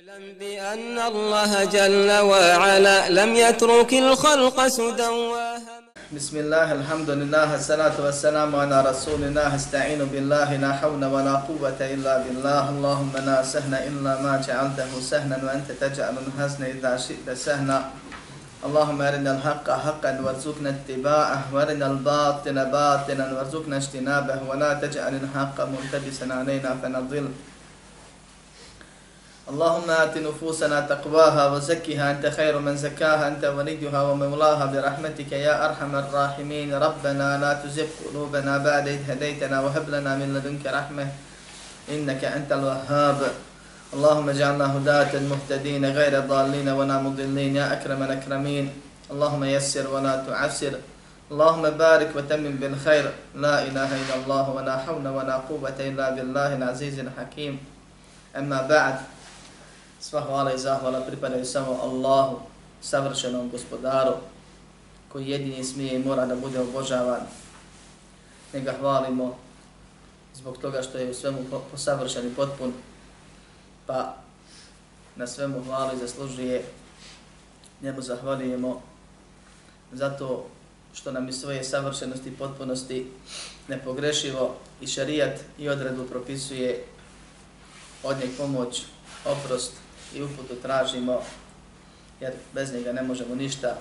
اعلم بأن الله جل وعلا لم يترك الخلق سدى بسم الله الحمد لله الصلاة والسلام على رسول الله استعين بالله لا حول ولا قوة إلا بالله. اللهم لا سهل إلا ما جعلته سهلا وأنت تجعل الحزن إذا شئت سهلا اللهم أرنا الحق حقا وارزقنا اتباعه وأرنا الباطل باطلا وارزقنا اجتنابه. ولا تجعل الحق ملتبسا علينا فنضل. اللهم آت نفوسنا تقواها وزكها أنت خير من زكاها أنت وليها ومولاها برحمتك يا أرحم الراحمين. ربنا لا تزغ قلوبنا بعد إذ هديتنا وهب لنا من لدنك رحمة إنك أنت الوهاب. اللهم اجعلنا هداة مهتدين غير ضالين ولا مضلين يا أكرم الأكرمين. اللهم يسر ولا تعسر. اللهم بارك وتمم بالخير. لا إله إلا الله ولا حول ولا قوة إلا بالله العزيز الحكيم. أما بعد Sva hvala i zahvala pripadaju samo Allahu, savršenom gospodaru, koji jedini smije i mora da bude obožavan. Ne ga hvalimo zbog toga što je u svemu posavršen i potpun, pa na svemu hvali zaslužuje. Njemu zahvalijemo zato što nam i svoje savršenosti i potpunosti nepogrešivo i šarijat i odredu propisuje od njeg pomoć, oprost i uputu tražimo, jer bez njega ne možemo ništa.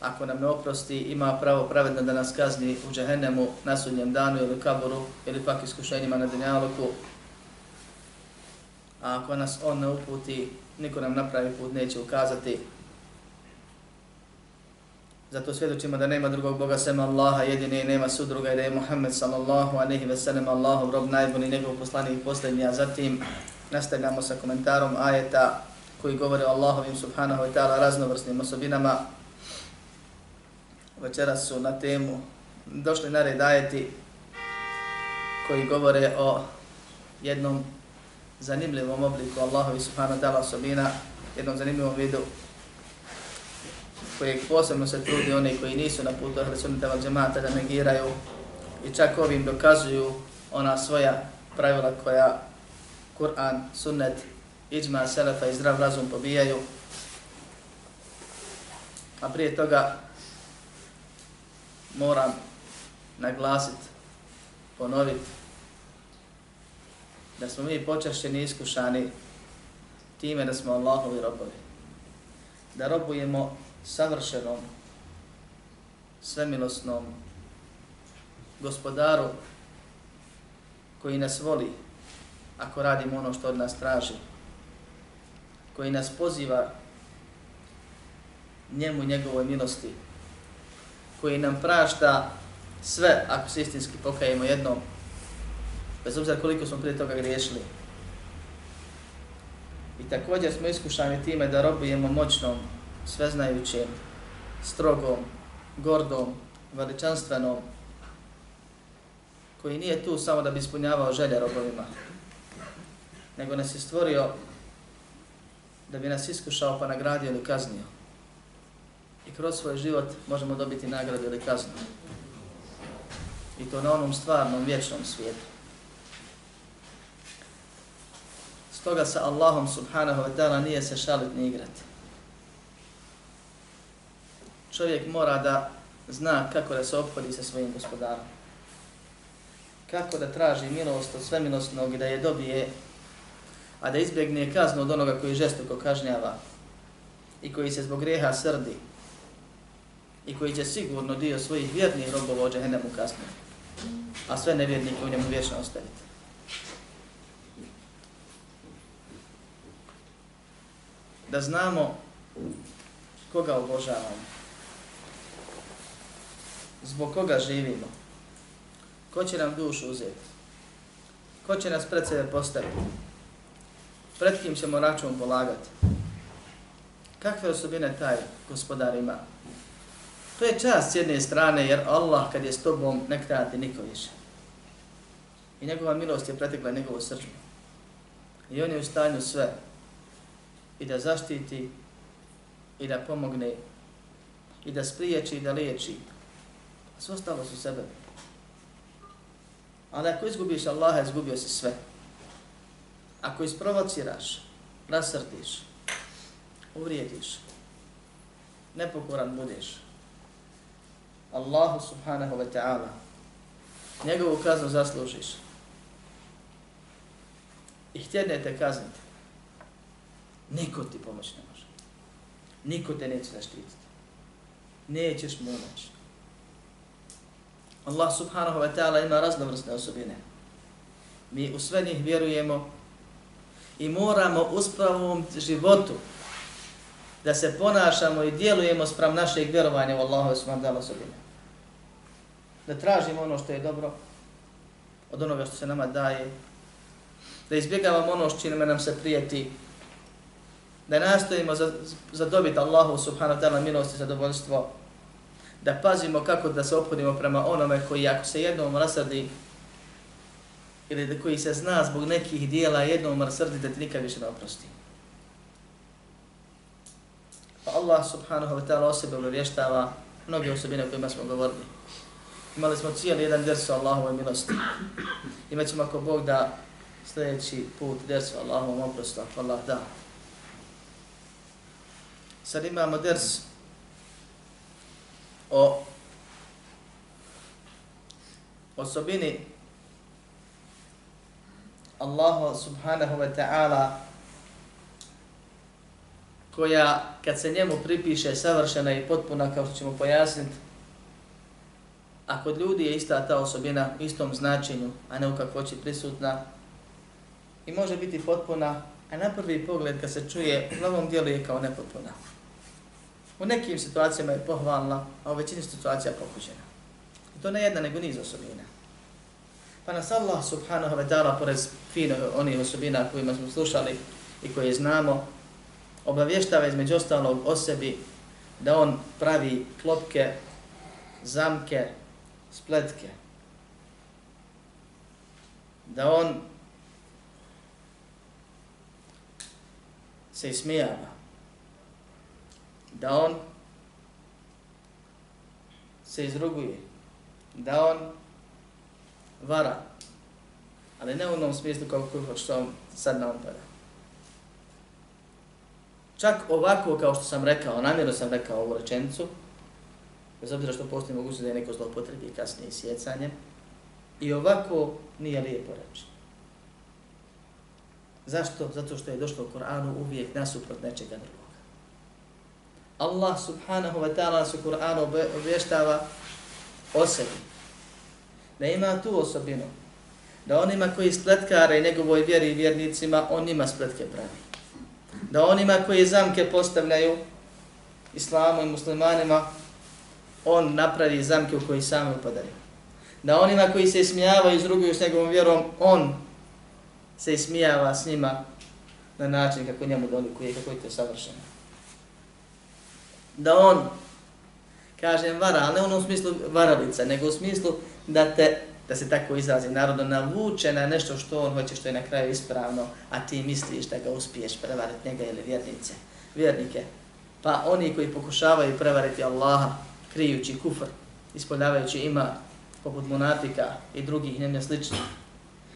Ako nam ne oprosti, ima pravo pravedno da nas kazni u džehennemu, na sudnjem danu ili kaboru ili pak iskušenjima na dunjaluku. A ako nas on ne uputi, niko nam napravi put neće ukazati. Zato svjedočimo da nema drugog Boga sem Allaha, jedini i nema sudruga i da je Muhammed sallallahu aleyhi ve sellem Allahov rob najbolji, njegov poslanik posljednji, a zatim nastavljamo sa komentarom ajeta koji govore o Allahovim subhanahu wa ta'ala raznovrsnim osobinama. Večeras su na temu došli na red ajeti koji govore o jednom zanimljivom obliku Allahovi subhanahu wa ta'ala osobina, jednom zanimljivom vidu kojeg posebno se trudi oni koji nisu na putu ahli sunnita val džemata da negiraju i čak ovim dokazuju ona svoja pravila koja Kur'an, sunnet, iđma, selefa i zdrav razum pobijaju. A prije toga moram naglasiti, ponoviti, da smo mi počašćeni iskušani time da smo Allahovi robovi. Da robujemo savršenom, svemilosnom gospodaru koji nas voli, ako radimo ono što od nas traži, koji nas poziva njemu i njegovoj milosti, koji nam prašta sve ako se istinski pokajemo jednom, bez obzira koliko smo prije toga griješili. I također smo iskušani time da robujemo moćnom, sveznajućem, strogom, gordom, veličanstvenom, koji nije tu samo da bi ispunjavao želje robovima, nego nas je stvorio da bi nas iskušao pa nagradio ili kaznio. I kroz svoj život možemo dobiti nagradu ili kaznu. I to na onom stvarnom, vječnom svijetu. Stoga sa Allahom subhanahu wa ta'ala nije se šalit ni igrati. Čovjek mora da zna kako da se obhodi sa svojim gospodarom. Kako da traži milost od svemilostnog i da je dobije a da izbjegne kaznu od onoga koji žestoko kažnjava i koji se zbog greha srdi i koji će sigurno dio svojih vjernih robova od džahennemu kazniti, a sve nevjernike u njemu vječno ostaviti. Da znamo koga obožavamo, zbog koga živimo, ko će nam dušu uzeti, ko će nas pred sebe postaviti, pred kim ćemo račun polagati. Kakve osobine taj gospodar ima? To je čast s jedne strane, jer Allah kad je s tobom, ne krati niko više. I njegova milost je pretekla njegovo srđbu. I on je u stanju sve. I da zaštiti, i da pomogne, i da spriječi, i da liječi. Sve ostalo su sebe. Ali ako izgubiš Allaha, izgubio si sve ako isprovociraš, rasrdiš, uvrijediš, nepokoran budeš, Allahu subhanahu wa ta'ala, njegovu kaznu zaslužiš i htjedne te kazniti, niko ti pomoć ne može. Niko te neće zaštititi. Nećeš mu umoći. Allah subhanahu wa ta'ala ima raznovrsne osobine. Mi u sve njih vjerujemo i moramo u životu da se ponašamo i djelujemo sprem našeg vjerovanja u Allahu subhanahu wa ta'ala osobine. Da tražimo ono što je dobro od onoga što se nama daje, da izbjegavamo ono što čime nam se prijeti, da nastojimo zadobiti Allahu subhanahu wa ta'ala milost i zadovoljstvo, da pazimo kako da se ophodimo prema onome koji ako se jednom rasrdi ili da koji se zna zbog nekih dijela jednom srdi da ti nikad više ne oprosti. Pa Allah subhanahu wa ta'ala osebe sebe mnoge osobine o kojima smo govorili. Imali smo cijeli jedan ders o Allahovoj milosti. Imaćemo ako Bog da sljedeći put ders o Allahovom oprostu, ako Allah da. Sad imamo ders o osobini Allahu subhanahu wa ta'ala koja kad se njemu pripiše savršena i potpuna kao što ćemo pojasniti a kod ljudi je ista ta osobina u istom značenju a ne u kakvoći prisutna i može biti potpuna a na prvi pogled kad se čuje u glavom dijelu je kao nepotpuna. U nekim situacijama je pohvalna, a u većini situacija pokuđena. I to ne jedna, nego niz osobina. Pa nas Allah subhanahu wa ta'ala, pored fino onih osobina kojima smo slušali i koje znamo, obavještava između ostalog o sebi da on pravi klopke, zamke, spletke. Da on se ismijava da on se izruguje, da on vara, ali ne u onom smislu kao koji što on sad nam pada. Čak ovako, kao što sam rekao, namjerno sam rekao ovu rečenicu, bez obzira što postoji mogućnost da je neko zlopotrebi kasnije sjecanjem, i ovako nije lijepo reći. Zašto? Zato što je došlo u Koranu uvijek nasuprot nečega drugog. Allah subhanahu wa ta'ala su Kur'an obještava o sebi. Da ima tu osobinu. Da onima koji spletkare njegovoj vjeri i vjernicima, on njima spletke pravi. Da onima koji zamke postavljaju islamu i muslimanima, on napravi zamke u koji sami upadaju. Da onima koji se ismijavaju i izruguju s njegovom vjerom, on se ismijava s njima na način kako njemu dolikuje, kako je to savršeno da on, kažem vara, ali ne u onom smislu varalica, nego u smislu da te, da se tako izrazi narodno, navuče na nešto što on hoće, što je na kraju ispravno, a ti misliš da ga uspiješ prevariti njega ili vjernice, vjernike. Pa oni koji pokušavaju prevariti Allaha, krijući kufr, ispoljavajući ima, poput munafika i drugih njene sličnih,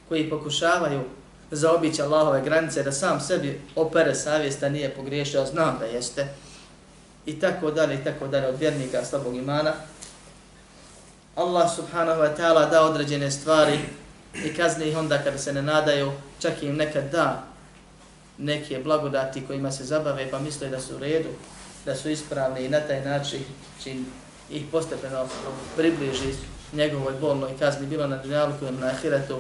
koji pokušavaju zaobići Allahove granice, da sam sebi opere savjest, da nije pogriješio, znam da jeste, i tako dalje i tako dalje od vjernika slabog imana. Allah subhanahu wa ta'ala da određene stvari i kazni ih onda kada se ne nadaju, čak im nekad da neke blagodati kojima se zabave pa misle da su u redu, da su ispravni i na taj način čin ih postepeno približi njegovoj bolnoj kazni bilo na dunjalku ili na ahiretu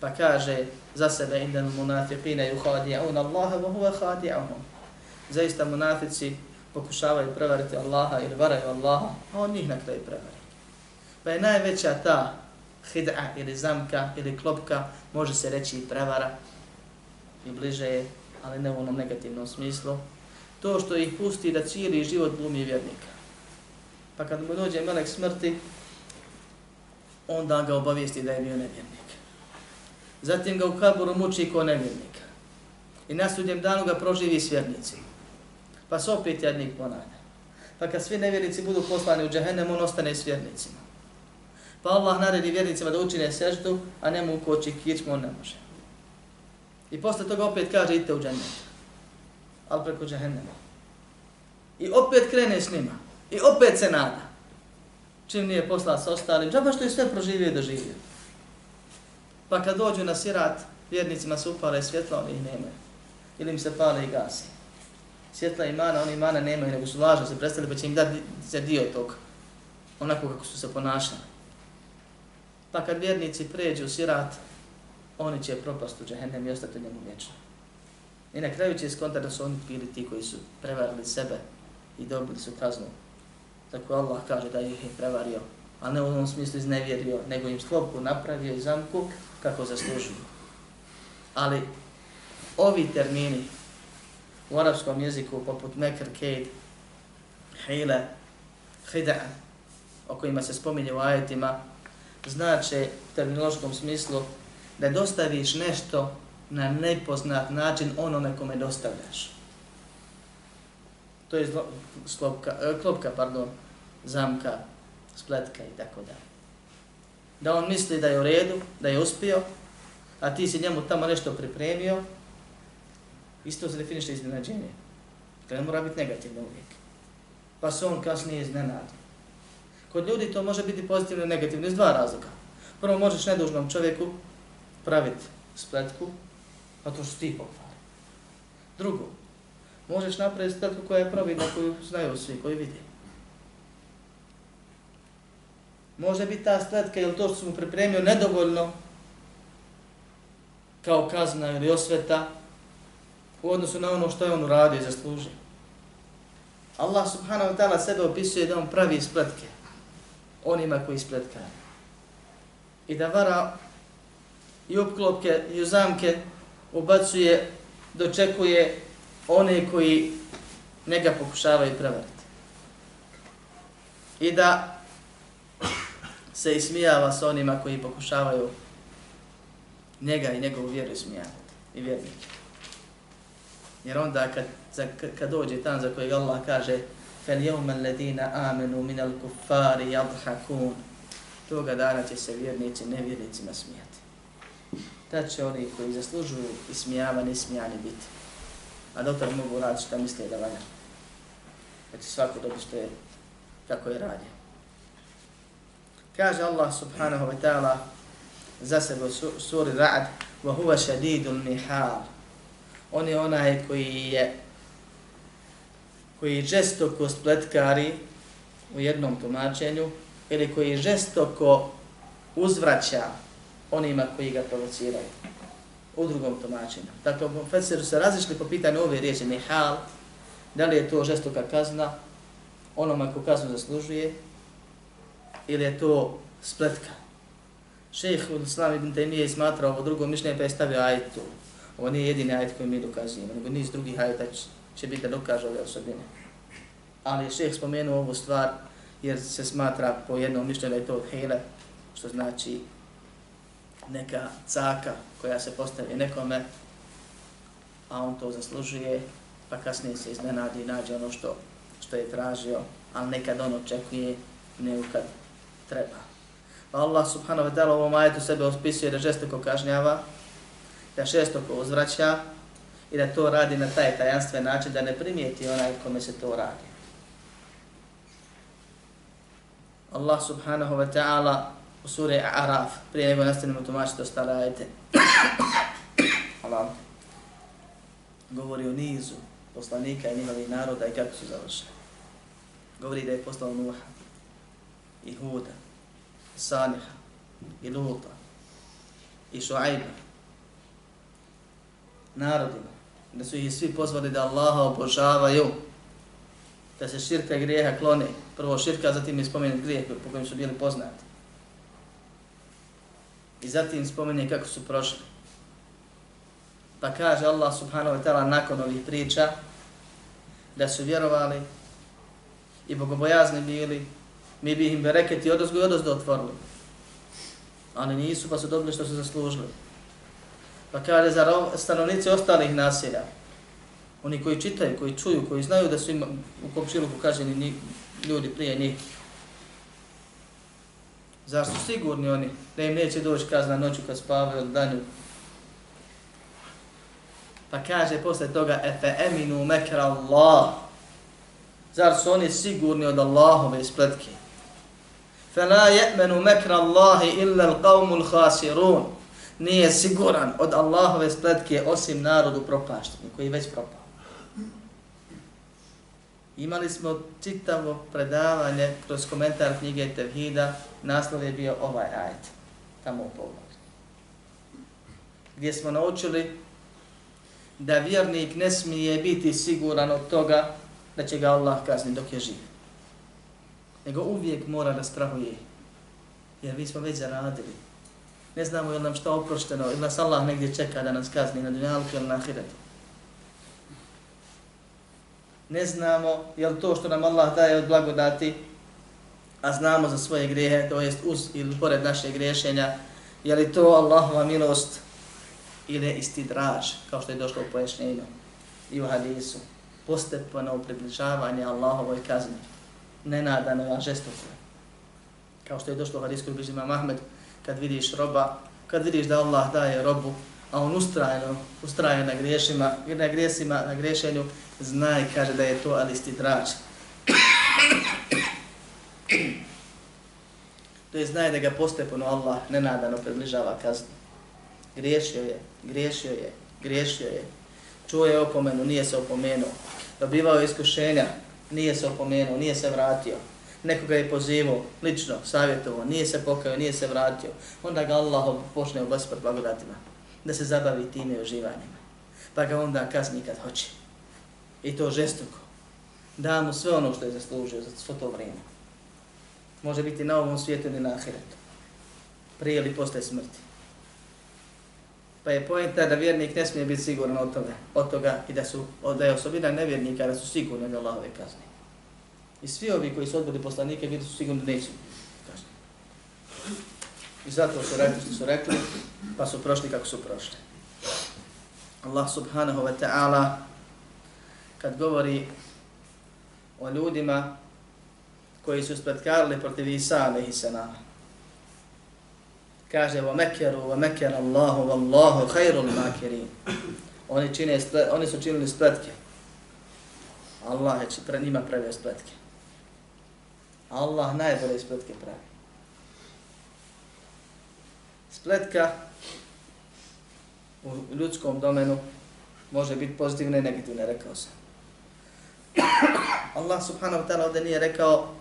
pa kaže za sebe indan munafiqina yukhadi'un Allaha wa huwa khadi'uhum zaista munafici pokušavaju prevariti Allaha ili varaju Allaha, a on njih na kraju prevari. Pa je najveća ta hid'a ili zamka ili klopka, može se reći i prevara, i bliže je, ali ne u onom negativnom smislu, to što ih pusti da cijeli život glumi vjernika. Pa kad mu dođe melek smrti, onda ga obavijesti da je bio nevjernik. Zatim ga u kaburu muči ko nevjernika. I na sudnjem danu ga proživi s vjernicima pa se opet jednik ponavlja. Pa kad svi nevjernici budu poslani u džehennem, on ostane s vjernicima. Pa Allah naredi vjernicima da učine seždu, a ne mu koči kičmu, on ne može. I posle toga opet kaže idite u džennet. Ali preko džehennema. I opet krene s njima. I opet se nada. Čim nije posla sa ostalim, džaba što je sve proživio i doživio. Pa kad dođu na sirat, vjernicima se upale svjetla, oni ih nemaju. Ili im se pale i gasi. Svjetla imana, oni imana nemaju, nego su lažno se predstavili, pa će im dati za dio tog, onako kako su se ponašali. Pa kad vjernici pređu sirat, oni će propast u džehennem i ostati u njemu vječno. I na kraju će skontati da su oni bili ti koji su prevarili sebe i dobili su kaznu. Tako Allah kaže da ih je prevario, a ne u onom smislu iznevjerio, nego im sklopku napravio i zamku kako zaslužuju. Ali ovi termini u arapskom jeziku poput mekr, kejd, hile, hida, o kojima se spominje u ajetima, znači u terminološkom smislu da dostaviš nešto na nepoznat način onome kome dostavljaš. To je zlo, e, klopka, pardon, zamka, spletka i tako dalje. Da on misli da je u redu, da je uspio, a ti si njemu tamo nešto pripremio, isto se definiše iznenađenje. To ne mora biti negativno uvijek. Pa se on kasnije iznenadi. Kod ljudi to može biti pozitivno i negativno iz dva razloga. Prvo, možeš nedužnom čovjeku praviti spletku, zato to što ti pokvari. Drugo, možeš napraviti spletku koja je pravidna, koju znaju svi, koji vidi. Može biti ta spletka ili to što su mu pripremio nedovoljno kao kazna ili osveta u odnosu na ono što je on uradio i zaslužio. Allah subhanahu wa ta'ala sebe opisuje da on pravi spletke onima koji spletkaju. I da vara i opklopke i zamke ubacuje, dočekuje one koji njega pokušavaju prevariti. I da se ismijava sa onima koji pokušavaju njega i njegovu vjeru ismijavati i vjernike. Jer onda kad, za, kad dođe tam za kojeg Allah kaže فَالْيَوْمَ الَّذِينَ آمَنُوا مِنَ الْكُفَّارِ يَضْحَكُونَ Toga dana će se vjernici nevjernicima smijati. Tad će oni koji zaslužuju ismijavani, ismijani biti. A doktor mogu raditi što misle da valja. Da će svako dobiti što je, kako je radio. Kaže Allah subhanahu wa ta'ala za sebe u suri Ra'd وَهُوَ شَدِيدُ النِّحَالِ On je onaj koji je koji žestoko spletkari u jednom tumačenju ili koji žestoko uzvraća onima koji ga provociraju u drugom tumačenju. Dakle, profesori se razišli po pitanju ove riječi nihal, da li je to žestoka kazna onoma ko kaznu zaslužuje ili je to spletka. Šejh od Islam ibn Taymiye smatrao ovo drugo mišljenje pa je stavio ajetu. Ovo nije jedini ajet koji mi dokazujemo, nego niz drugih ajeta će biti da dokaže ove osobine. Ali je šeh spomenuo ovu stvar jer se smatra po jednom mišljenju da je to hele, što znači neka caka koja se postavi nekome, a on to zaslužuje, pa kasnije se iznenadi i nađe ono što, što je tražio, ali nekad on očekuje, nego kad treba. Pa Allah subhanahu wa ta'ala u ovom ajetu sebe ospisuje da žestoko kažnjava, da šestoko uzvraća i da to radi na taj tajanstven način da ne primijeti onaj kome se to radi. Allah subhanahu wa ta'ala u suri Araf, prije nego nastavimo tumačiti ostale ajete. Allah govori o nizu poslanika i njihovih naroda i kako su završeni. Govori da je poslao Nuha, i Huda, i Saniha, i Luta, i Šuajba, narodima, da su ih svi pozvali da Allaha obožavaju, da se širka grijeha klone. Prvo širka, zatim je spomenut grijeh po kojem su bili poznati. I zatim spomenje kako su prošli. Pa kaže Allah subhanahu wa ta'ala nakon ovih priča da su vjerovali i bogobojazni bili, mi bi im bereketi odozgo i odozdo otvorili. Ali nisu, pa su dobili što su zaslužili. Pa kaže za stanovnici ostalih naselja, oni koji čitaju, koji čuju, koji znaju da su ima, u komšiluku kaženi ni, ljudi prije njih. Zar su sigurni oni da im neće doći kazna noću kad spavaju ili danju? Pa kaže posle toga, efe eminu mekra Allah. Zar su oni sigurni od Allahove ispletke? Fe la je'menu mekra Allahi illa l'qavmul khasirun. Nije siguran od Allahove spletke osim narodu propašteni, koji već propao. Imali smo čitavo predavanje kroz komentar knjige Tevhida, naslov je bio ovaj ajet, tamo u pogledu. Gdje smo naučili da vjernik ne smije biti siguran od toga da će ga Allah kazni dok je živ. Nego uvijek mora da strahuje. Jer mi smo već zaradili. Ne znamo je nam što oprošteno ili nas Allah negdje čeka da nas kazni na dunjalku ili na ahiretu. Ne znamo je li to što nam Allah daje od blagodati, a znamo za svoje grehe, to jest uz ili pored naše grešenja, je li to Allahova milost ili isti draž, kao što je došlo u pojašnjenju i u hadisu postepeno približavanje Allahovoj kazni. Nenadano, a žestoko. Kao što je došlo u hadijskoj bližima Mahmed, kad vidiš roba, kad vidiš da Allah daje robu, a on ustrajno, ustraje na griješima, na grijesima, na griješenju, znaj, kaže da je to alisti drač. to je znaje da ga postepeno Allah nenadano približava kaznu. Griješio je, griješio je, griješio je, čuo je opomenu, nije se opomenuo. Dobivao je iskušenja, nije se opomenuo, nije se vratio. Nekoga je pozivao, lično, savjetovao, nije se pokajao, nije se vratio. Onda ga Allah počne oblaspati blagodatima, da se zabavi time uživanjima. Pa ga onda kazni kad hoće. I to žestoko. Da mu sve ono što je zaslužio za svo to vrijeme. Može biti na ovom svijetu ili na ahiretu. Prije ili posle smrti. Pa je pojenta da vjernik ne smije biti siguran od toga, od toga i da su da je osobina nevjernika da su sigurni od Allahove kazne. I svi ovi koji su odbili poslanike bili su sigurno da neće. I zato su rekli što su rekli, pa su prošli kako su prošli. Allah subhanahu wa ta'ala kad govori o ljudima koji su spretkarili protiv Isa alaihi salama, kaže wa makaru wa Allahu Allah wallahu khairul makirin. Oni čine oni su činili spletke. Allah je pre njima pravio spletke. Allah najbolje spletke pravi. Spletka u ljudskom domenu može biti pozitivna i negativna, rekao sam. Allah subhanahu wa ta'ala ovdje nije rekao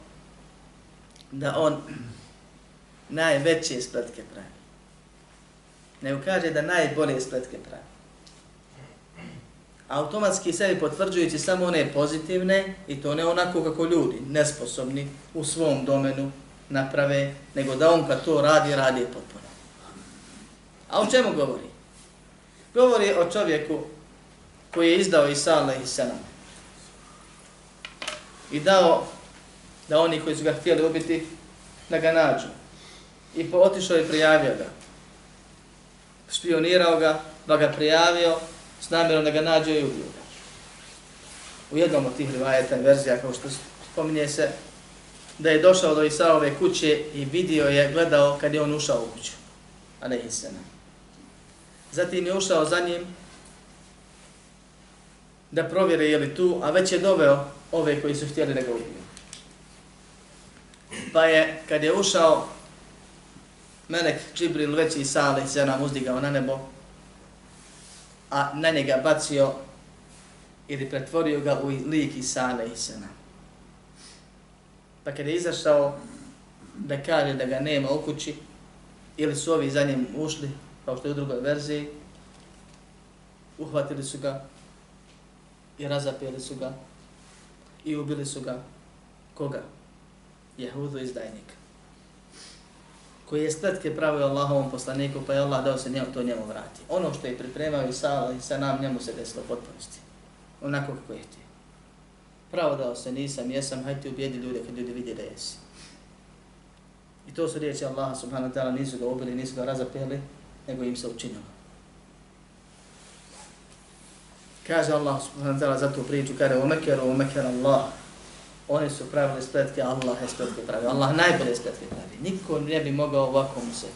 da on najveće spletke pravi. Ne ukaže da najbolje spletke pravi. Automatski sebi potvrđujući samo one pozitivne i to ne onako kako ljudi, nesposobni u svom domenu naprave, nego da on kad to radi, radi potpuno. A o čemu govori? Govori o čovjeku koji je izdao Isa i Senam. I dao da oni koji su ga htjeli ubiti, da ga nađu i otišao i prijavio ga. Špionirao ga, pa ga prijavio s namjerom da ga nađe i ubiju ga. U jednom od tih rivajeta verzija, kao što spominje se, da je došao do Isaove kuće i vidio je, gledao kad je on ušao u kuću. A ne Isena. Zatim je ušao za njim da provjere je li tu, a već je doveo ove koji su htjeli da ga ubiju. Pa je, kad je ušao, Melek Džibril već i sale se nam uzdigao na nebo, a na njega bacio ili pretvorio ga u lik Isana i sena. Pa kada je izašao da kaže da ga nema u kući, ili su ovi za njim ušli, kao što je u drugoj verziji, uhvatili su ga i razapeli su ga i ubili su ga. Koga? Jehudu izdajnika koji je spletke pravio Allahovom poslaniku, pa je Allah dao se njemu, to njemu vrati. Ono što je pripremao i sa, i sa nam, njemu se desilo potpunosti. Onako kako je htio. Pravo dao se, nisam, jesam, hajde ubijedi ljude kad ljudi vidi da jesi. I to su riječi Allaha subhanahu wa ta'ala, nisu ga ubili, nisu ga razapeli, nego im se učinilo. Kaže Allah subhanahu wa ta'ala za tu priču, kaže, umekeru, umekeru Allah, oni su pravili spletke, Allah je spletke pravio. Allah najbolje spletke pravi. Niko ne bi mogao ovako mu se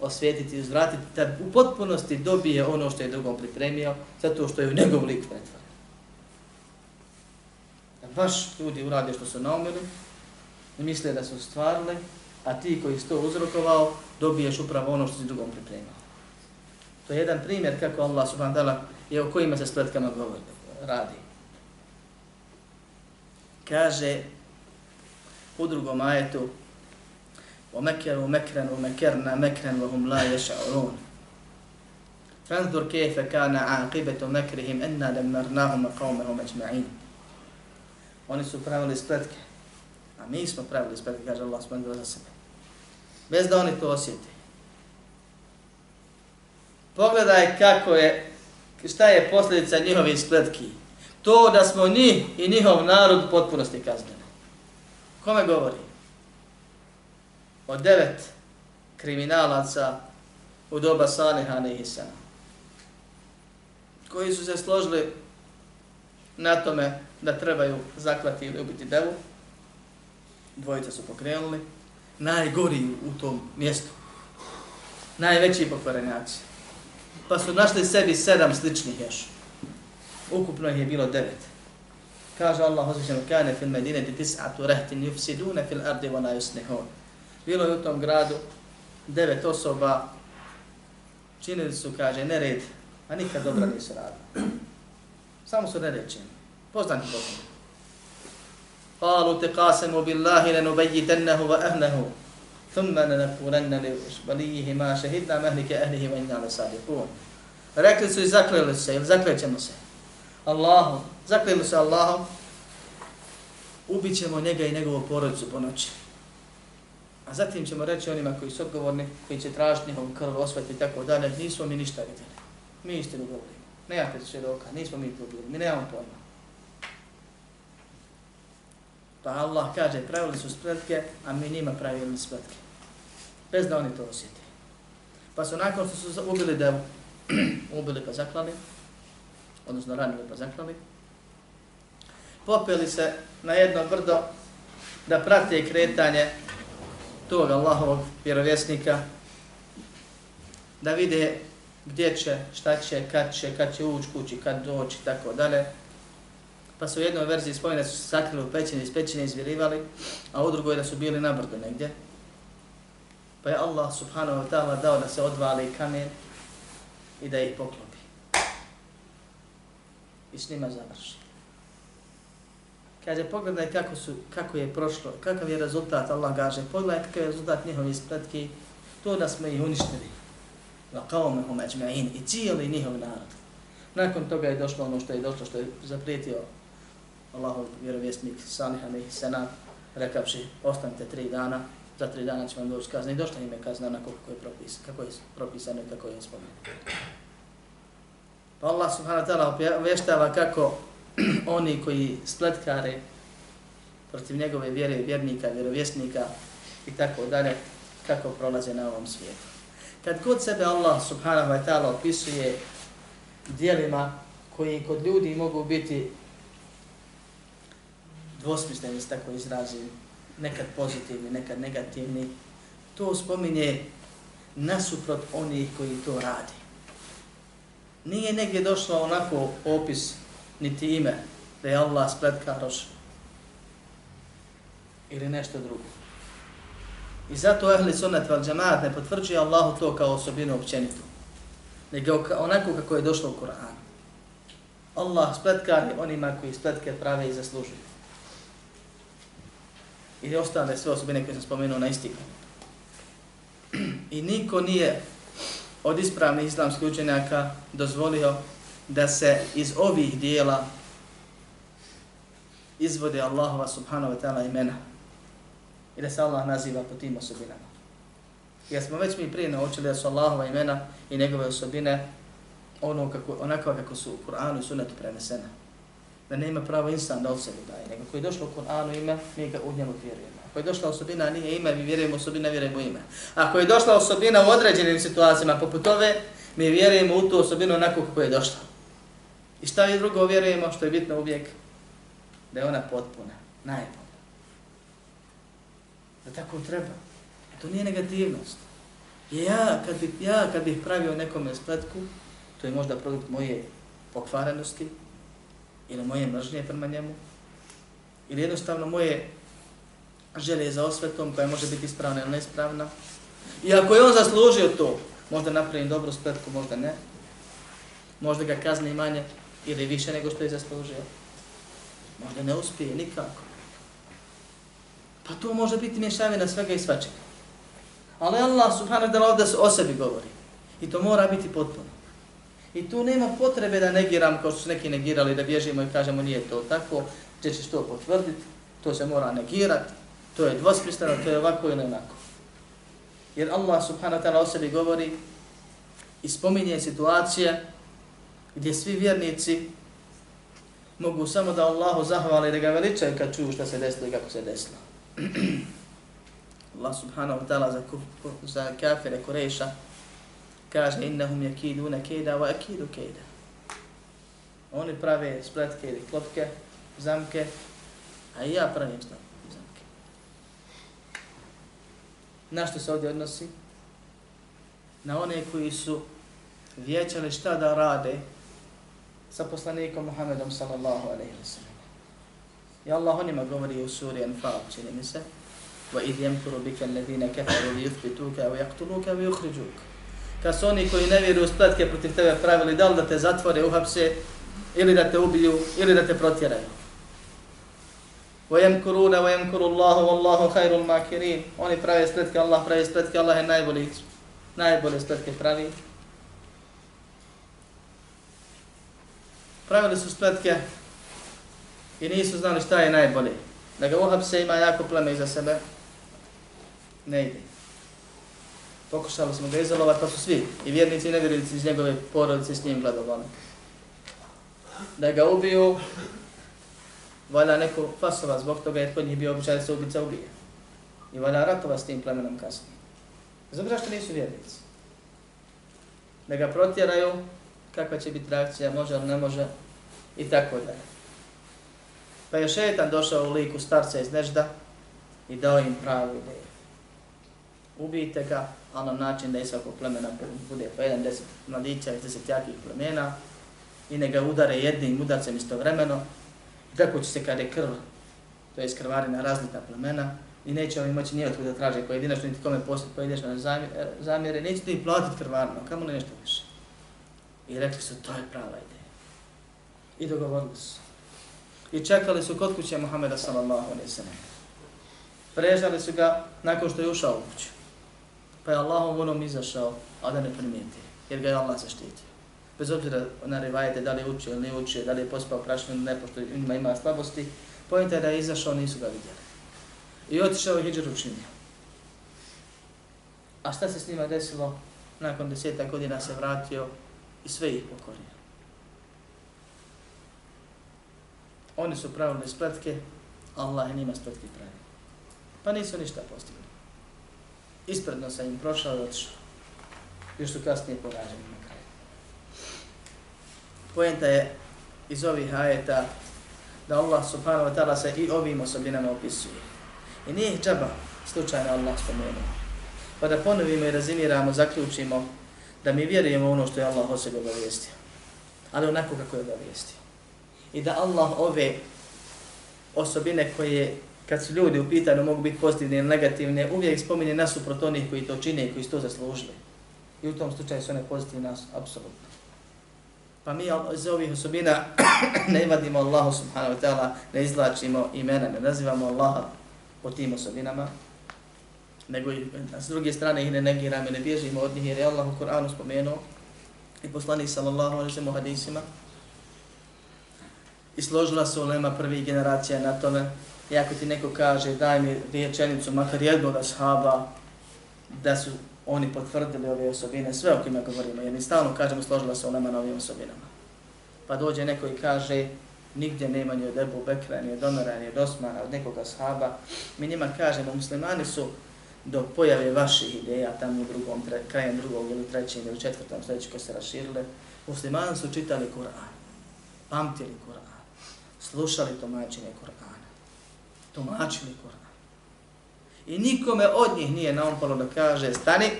osvijetiti i uzvratiti, da u potpunosti dobije ono što je drugom pripremio, zato što je u njegov lik pretvoren. Da baš ljudi urade što su naumili, i misle da su stvarili, a ti koji si to uzrokovao, dobiješ upravo ono što si drugom pripremio. To je jedan primjer kako Allah subhanahu wa ta'ala je o kojima se spletkama govori, radi Kaže u drugom ajetu وَمَكَرُوا مَكْرًا وَمَكَرْنَا مَكْرًا وَهُمْ لَا يَشْعُرُونَ فانظر كيف كان عاقبة مكرهم أنا دمرناهم قومهم أجمعين Oni su pravili spletke, a mi smo pravili spletke, kaže Allah subhanahu za sebe. Bez da oni to osjeti. Pogledaj kako je, šta je posljedica njihovih spletki. To da smo njih i njihov narod potpunosti kaznili. Kome govori? od devet kriminalaca u doba Saliha Nehisana, koji su se složili na tome da trebaju zaklati ili ubiti devu. Dvojica su pokrenuli. Najgori u tom mjestu. Najveći pokvarenjaci. Pa su našli sebi sedam sličnih još Ukupno ih je bilo devet. Kaže Allah, osjećano, kane fil medine di tis'atu rehtin yufsidune fil ardi wa na yusnihon. Bilo je u tom gradu devet osoba, činili su, kaže, nered, a nikad dobro nisu radili. Samo su nered činili. Poznani poznani. قالوا تقاسموا بالله لنبيتنه وأهله ثم لنقولن لوليه ما شهدنا مهلك أهله وإنا لصادقون Rekli su i zakleli se, ili zaklećemo se. Allahom, zaklijemo se Allahom, ubit ćemo njega i njegovu porodicu po noći. A zatim ćemo reći onima koji su odgovorni, koji će tražiti njihov krv, osveti i tako dalje, nismo mi ništa vidjeli. Mi istinu govorimo. Ne ja pet svjedoka, nismo mi to bili, mi nemamo pojma. Pa Allah kaže, pravili su spletke, a mi njima pravili spletke. Bez da oni to osjeti. Pa su nakon što su ubili devu, ubili pa zaklali, odnosno ranili pa zaklali, popeli se na jedno brdo da prate kretanje tog Allahovog vjerovjesnika, da vide gdje će, šta će, kad će, kad će ući kući, kad doći, tako dalje. Pa su u jednoj verziji spomene su se sakrili u pećini, iz pećine izvirivali, a u drugoj da su bili na brdu negdje. Pa je Allah subhanahu wa ta'ala dao da se odvali kamen i da ih pokloni. I s njima završi. Kaže, pogledaj kako, su, kako je prošlo, kakav je rezultat, Allah kaže, pogledaj kakav je rezultat njihovi spletki, to da smo ih uništili. Va kaume hum ajma'in, i cijeli njihov narod. Nakon toga je došlo ono što je došlo, što je zaprijetio Allahov vjerovjesnik Salih alaihi senam, rekavši, ostanite tri dana, za tri dana će vam doći kazna. I došla im je kazna na kako je, propis, kako je propisano i kako je spomenuto. Pa Allah subhanahu wa ta'ala obještava kako oni koji spletkare protiv njegove vjere, vjernika, vjerovjesnika i tako dalje, kako prolaze na ovom svijetu. Kad kod sebe Allah subhanahu wa ta'ala opisuje dijelima koji kod ljudi mogu biti dvosmisleni, tako izrazim, nekad pozitivni, nekad negativni, to spominje nasuprot onih koji to radi. Nije negdje došlo onako opis niti ime da je Allah spletkaroš ili nešto drugo. I zato ehli sunnet val džamaat ne potvrđuje Allahu to kao osobinu općenitu, nego onako kako je došlo u Kur'anu. Allah spletkari onima koji spletke prave i zaslužuju. I ostale sve osobine koje sam spomenuo na isti I niko nije od ispravnih islamskih učenjaka dozvolio da se iz ovih dijela izvode Allahova subhanahu wa ta'ala imena i da se Allah naziva po tim osobinama. Jer smo već mi prije naučili da su Allahova imena i njegove osobine ono kako, onako kako su u Kur'anu i sunetu prenesene. Da nema pravo insan da od sebe daje, nego koji je došlo u Kur'anu ime, mi ga u njemu vjerujemo. Ako je došla osobina, nije ime, mi vjerujemo osobina, vjerujemo ime. Ako je došla osobina u određenim situacijama poput ove, mi vjerujemo u tu osobinu onako kako je došla. I šta je drugo vjerujemo, što je bitno uvijek, da je ona potpuna, najbolja. Da tako treba. To nije negativnost. Ja kad, bi, ja kad bih pravio nekome spletku, to je možda produkt moje pokvarenosti ili moje mržnje prema njemu, ili jednostavno moje želje za osvetom koja može biti ispravna ili neispravna. I ako je on zaslužio to, možda napravim dobru spletku, možda ne. Možda ga kazni manje ili više nego što je zaslužio. Možda ne uspije nikako. Pa to može biti mješavina svega i svačega. Ali Allah subhanahu wa ta'ala ovdje o sebi govori. I to mora biti potpuno. I tu nema potrebe da negiram kao što su neki negirali, da bježimo i kažemo nije to tako, gdje ćeš to potvrditi, to se mora negirati, to je dvospristano, to je ovako ili onako. Jer Allah subhanahu wa ta'ala o sebi govori i spominje situacije gdje svi vjernici mogu samo da Allahu zahvali i da ga veličaju kad čuju šta se desilo i kako se desilo. Allah subhanahu wa ta'ala za, za kafire Kureša kaže innahum yakiduna keda wa akidu keda. Oni prave spletke ili klopke, zamke, a ja pravim zamke. Na što se ovdje odnosi? Na one koji su vjećali šta da rade sa poslanikom Muhammedom sallallahu alaihi wa sallam. I Allah o njima govori u suri Anfal, čini mi se, وَإِذْ يَمْكُرُ بِكَ الَّذِينَ كَفَرُوا لِيُثْبِتُوكَ وَيَقْتُلُوكَ وَيُخْرِجُوكَ Kad su oni koji ne vjeruju spletke protiv tebe pravili, da li da te zatvore, uhapse, ili da te ubiju, ili da te protjeraju. وَيَمْكُرُونَ وَيَمْكُرُ اللَّهُ وَاللَّهُ خَيْرُ الْمَاكِرِينَ Oni prave spletke, Allah pravi spletke, Allah je najbolji, najbolje spletke pravi. Pravili su spletke i nisu znali šta je najbolje. Da ga uhapse ima jako pleme iza sebe, ne ide. Pokušali smo ga izolovati, pa su svi, i vjernici i nevjernici iz njegove porodice s njim gledovali. Da ga ubiju, valja neko fasova zbog toga jer kod njih bio običaj da se ubica ubije. I valja ratova s tim plemenom kasnije. Zato što nisu vjernici. Da ga protjeraju, kakva će biti reakcija, može ili ne može, i tako dalje. Pa je šetan došao u liku starca iz Nežda i dao im pravu ideju. Ubijte ga, ali na način da je svakog plemena bude po jedan deset mladića iz deset jakih plemena i ne ga udare jednim udarcem istovremeno. Tako će se kada je krv, to je krvarina razlita plemena, i neće oni moći nijetko da traže pojedinačno, niti kome poslati pojedinačno e, zamjere, neće ti platiti krvarno, kamo ne nešto više. I rekli su, to je prava ideja. I dogovorili su. I čekali su kod kuće Muhammeda sallallahu alaihi sallam. Prežali su ga nakon što je ušao u kuću. Pa je Allahom volom izašao, a da ne primijeti, jer ga je Allah zaštitio. Bez obzira na rivajete, da li je učio ili ne učio, da li je pospao prašno ili ne, pošto ima, ima slabosti, pojenta je da je izašao, nisu ga vidjeli. I otišao je hijđar učinio. A šta se s njima desilo? Nakon deseta godina se vratio i sve ih pokorio. Oni su pravili spletke, Allah je njima spletke pravi. Pa nisu ništa postigli. Ispredno sa im prošao i otišao. Još su kasnije poraženi. Pojenta je iz ovih ajeta da Allah subhanahu wa ta'ala se i ovim osobinama opisuje. I nije ih džaba slučajno Allah spomenuo. Pa da ponovimo i razimiramo, zaključimo da mi vjerujemo ono što je Allah o sebi obavijestio. Ali onako kako je obavijestio i da Allah ove osobine koje kad su ljudi u pitanju mogu biti pozitivne ili negativne, uvijek spominje nasuprot onih koji to čine i koji su to zaslužili. I u tom slučaju su one pozitivne apsolutno. Pa mi iz ovih osobina ne vadimo Allahu subhanahu wa ta'ala, ne izlačimo imena, ne nazivamo Allaha po tim osobinama, nego i s druge strane ih ne negiramo, ne bježimo od njih jer je Allah u Koranu spomenuo i poslani sallallahu alaihi wa hadisima, i složila se ulema prvih generacija na tome. I ako ti neko kaže daj mi riječenicu, makar jednog ashaba, da su oni potvrdili ove osobine, sve o kojima govorimo, jer mi stalno kažemo složila se ulema na ovim osobinama. Pa dođe neko i kaže nigdje nema ni od Ebu Bekra, ni od Omera, ni od Osmana, od nekog ashaba. Mi njima kažemo, muslimani su do pojave vaših ideja tamo u drugom, tre, krajem drugog ili trećem ili četvrtom sljedeću koje se raširile, muslimani su čitali Kur'an, pamtili Kur'an slušali tumačenje Kur'ana. Tumačili Kur'an. I nikome od njih nije naumpalo da kaže stani,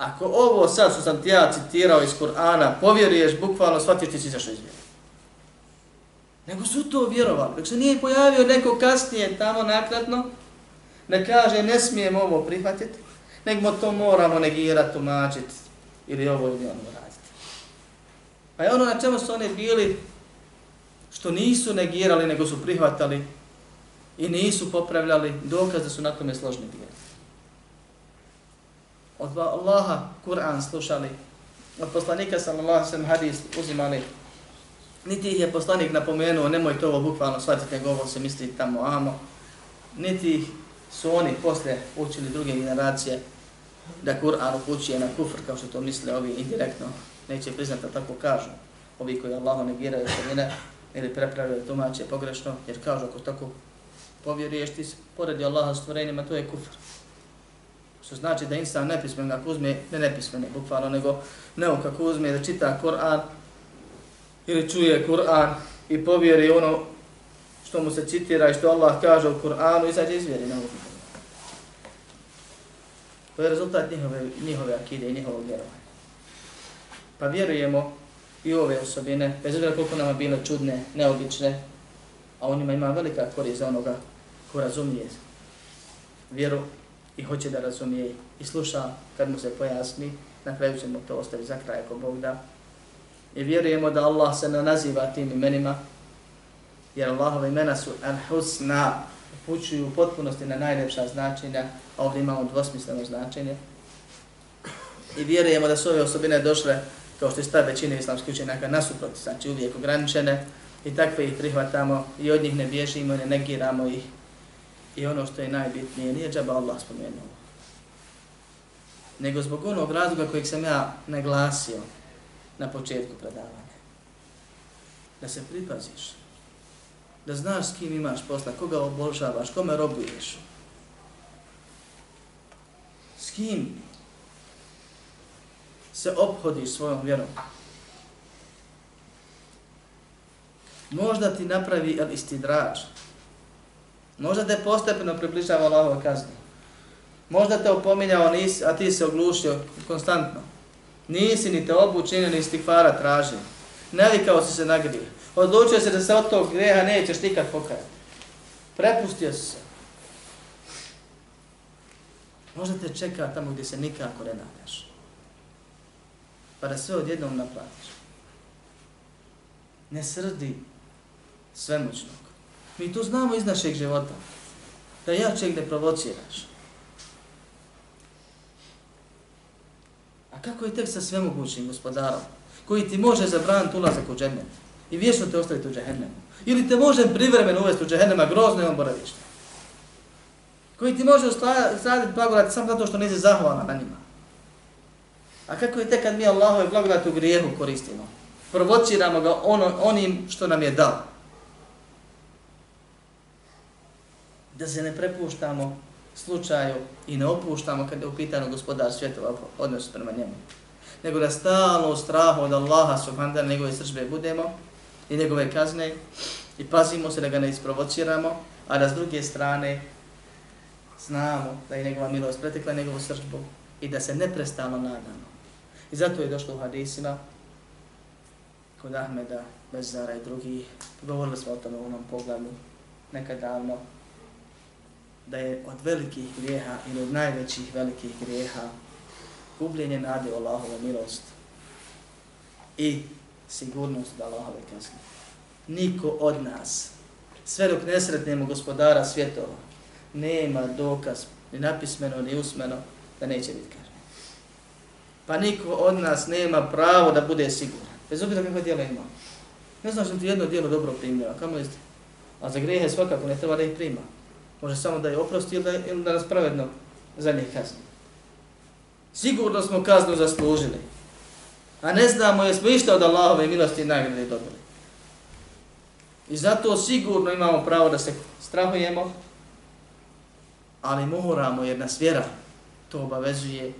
Ako ovo sad što sam ti ja citirao iz Kur'ana, povjeruješ, bukvalno shvatiš ti si izašao izvjeri. Nego su to vjerovali. Dok se nije pojavio neko kasnije tamo nakratno, ne kaže ne smijemo ovo prihvatiti, nego to moramo negirati, tumačiti ili ovo ili ono raditi. Pa je ono na čemu su oni bili, što nisu negirali, nego su prihvatali i nisu popravljali, dokaz da su na tome složni bili. Od Allaha Kur'an slušali, od poslanika sallallahu sallam hadis uzimali, niti ih je poslanik napomenuo, nemoj to ovo bukvalno shvatiti, nego ovo se misli tamo amo, niti su oni posle učili druge generacije da Kur'an upućuje na kufr, kao što to misle ovi indirektno, neće priznati tako kažu, ovi koji Allahu negiraju osobine, ili prepravljaju tumače pogrešno, jer kažu ako tako povjeruješ ti poredi Allaha stvorenjima, to je kufr. Što znači da insan nepismen ako uzme, ne nepismen bukvalno, nego neuk kako uzme da čita Kur'an ili čuje Kur'an i povjeri ono što mu se citira i što Allah kaže u Kur'anu i sad izvjeri na ovom. To je rezultat njihove, njihove akide i njihovog vjerovanja. Pa vjerujemo i ove osobine, bez obzira koliko nama bile čudne, neobične, a on ima, ima velika korist za onoga ko razumije vjeru i hoće da razumije i sluša kad mu se pojasni, na kraju ćemo to ostaviti za kraj ako Bog da. I vjerujemo da Allah se ne naziva tim imenima, jer Allahove imena su al-husna, upućuju u potpunosti na najljepša značenja, a ovdje imamo dvosmisleno značenje. I vjerujemo da su ove osobine došle, kao što je stav većine islamskih učenjaka, nasuprot, znači uvijek ograničene, i takve ih prihvatamo i od njih ne bježimo, ne negiramo ih. I ono što je najbitnije, nije džaba Allah spomenuo. Nego zbog onog razloga kojeg sam ja naglasio na početku predavanja. Da se pripaziš. Da znaš s kim imaš posla, koga obožavaš, kome robuješ. S kim se obhodiš svojom vjerom. možda ti napravi el istidrač. Možda te postepeno približava Allahova kazna. Možda te opominjao, nis, a ti se oglušio konstantno. Nisi ni te obučinio, ni stikvara tražio. Navikao si se na grije. Odlučio se da se od tog greha nećeš nikad pokajati. Prepustio si se. Možda te čeka tamo gdje se nikako ne nadaš. Pa da sve odjednom naplatiš. Ne srdi svemoćnog. Mi to znamo iz našeg života. Da ja čeg ne provociraš. A kako je tek sa svemogućim gospodarom? Koji ti može zabraniti ulazak u džennem? I vječno te ostaviti u džehennemu? Ili te može privremeno uvesti u džehennema grozno i on boravište? Koji ti može usaditi blagodati samo zato što nisi zahvalna na njima? A kako je tek kad mi Allahove blagodati u grijehu koristimo? Provociramo ga ono, onim što nam je dao. Da se ne prepuštamo slučaju i ne opuštamo kada je u pitanju gospodar svjetova odnos prema njemu. Nego da stalno u strahu od Allaha subhanahu njegove sržbe budemo i njegove kazne i pazimo se da ga ne isprovociramo, a da s druge strane znamo da je njegova milost pretekla njegovu sržbu i da se neprestano nadamo. I zato je došlo u hadisima kod Ahmeda, Bezara i drugih, govorili smo o tome u onom pogledu nekad davno, da je od velikih grijeha ili od najvećih velikih grijeha gubljenje nade u Allahove milost i sigurnost da Allahove kazne. Niko od nas, sve dok ne sretnemo gospodara svjetova, nema dokaz ni napismeno ni usmeno da neće biti kažen. Pa niko od nas nema pravo da bude siguran. Bez obzira kakva djela ima. Ne znaš što ti jedno djelo dobro primio, a kamo jeste? A za grijehe svakako ne treba da ih prima. Može samo da je oprosti ili da, ili da nas pravedno za njih kazni. Sigurno smo kaznu zaslužili. A ne znamo jesmo išta od Allahove milosti i nagrade dobili. I zato sigurno imamo pravo da se strahujemo, ali moramo jer nas vjera to obavezuje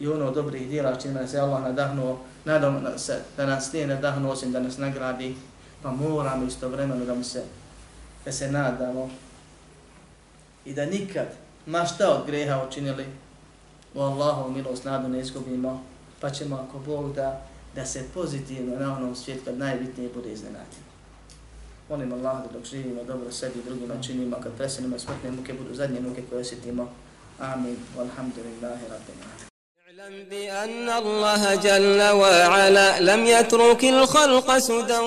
i ono od dobrih dijela čime se Allah nadahnuo, nadam se da nas nije nadahnuo osim da nas nagradi, pa moramo istovremeno da mu se, da se nadamo i da nikad ma šta od greha učinili, u Allahovu milost nadu ne izgubimo, pa ćemo ako Bog da, da se pozitivno na onom svijetu kad najbitnije bude iznenađeno. Molim Allah da dok živimo dobro sebi i drugima činimo, kad presenimo smrtne muke budu zadnje muke koje osjetimo. Amin. Walhamdulillahi rabbil alamin. اعلم بأن الله جل وعلا لم يترك الخلق سدى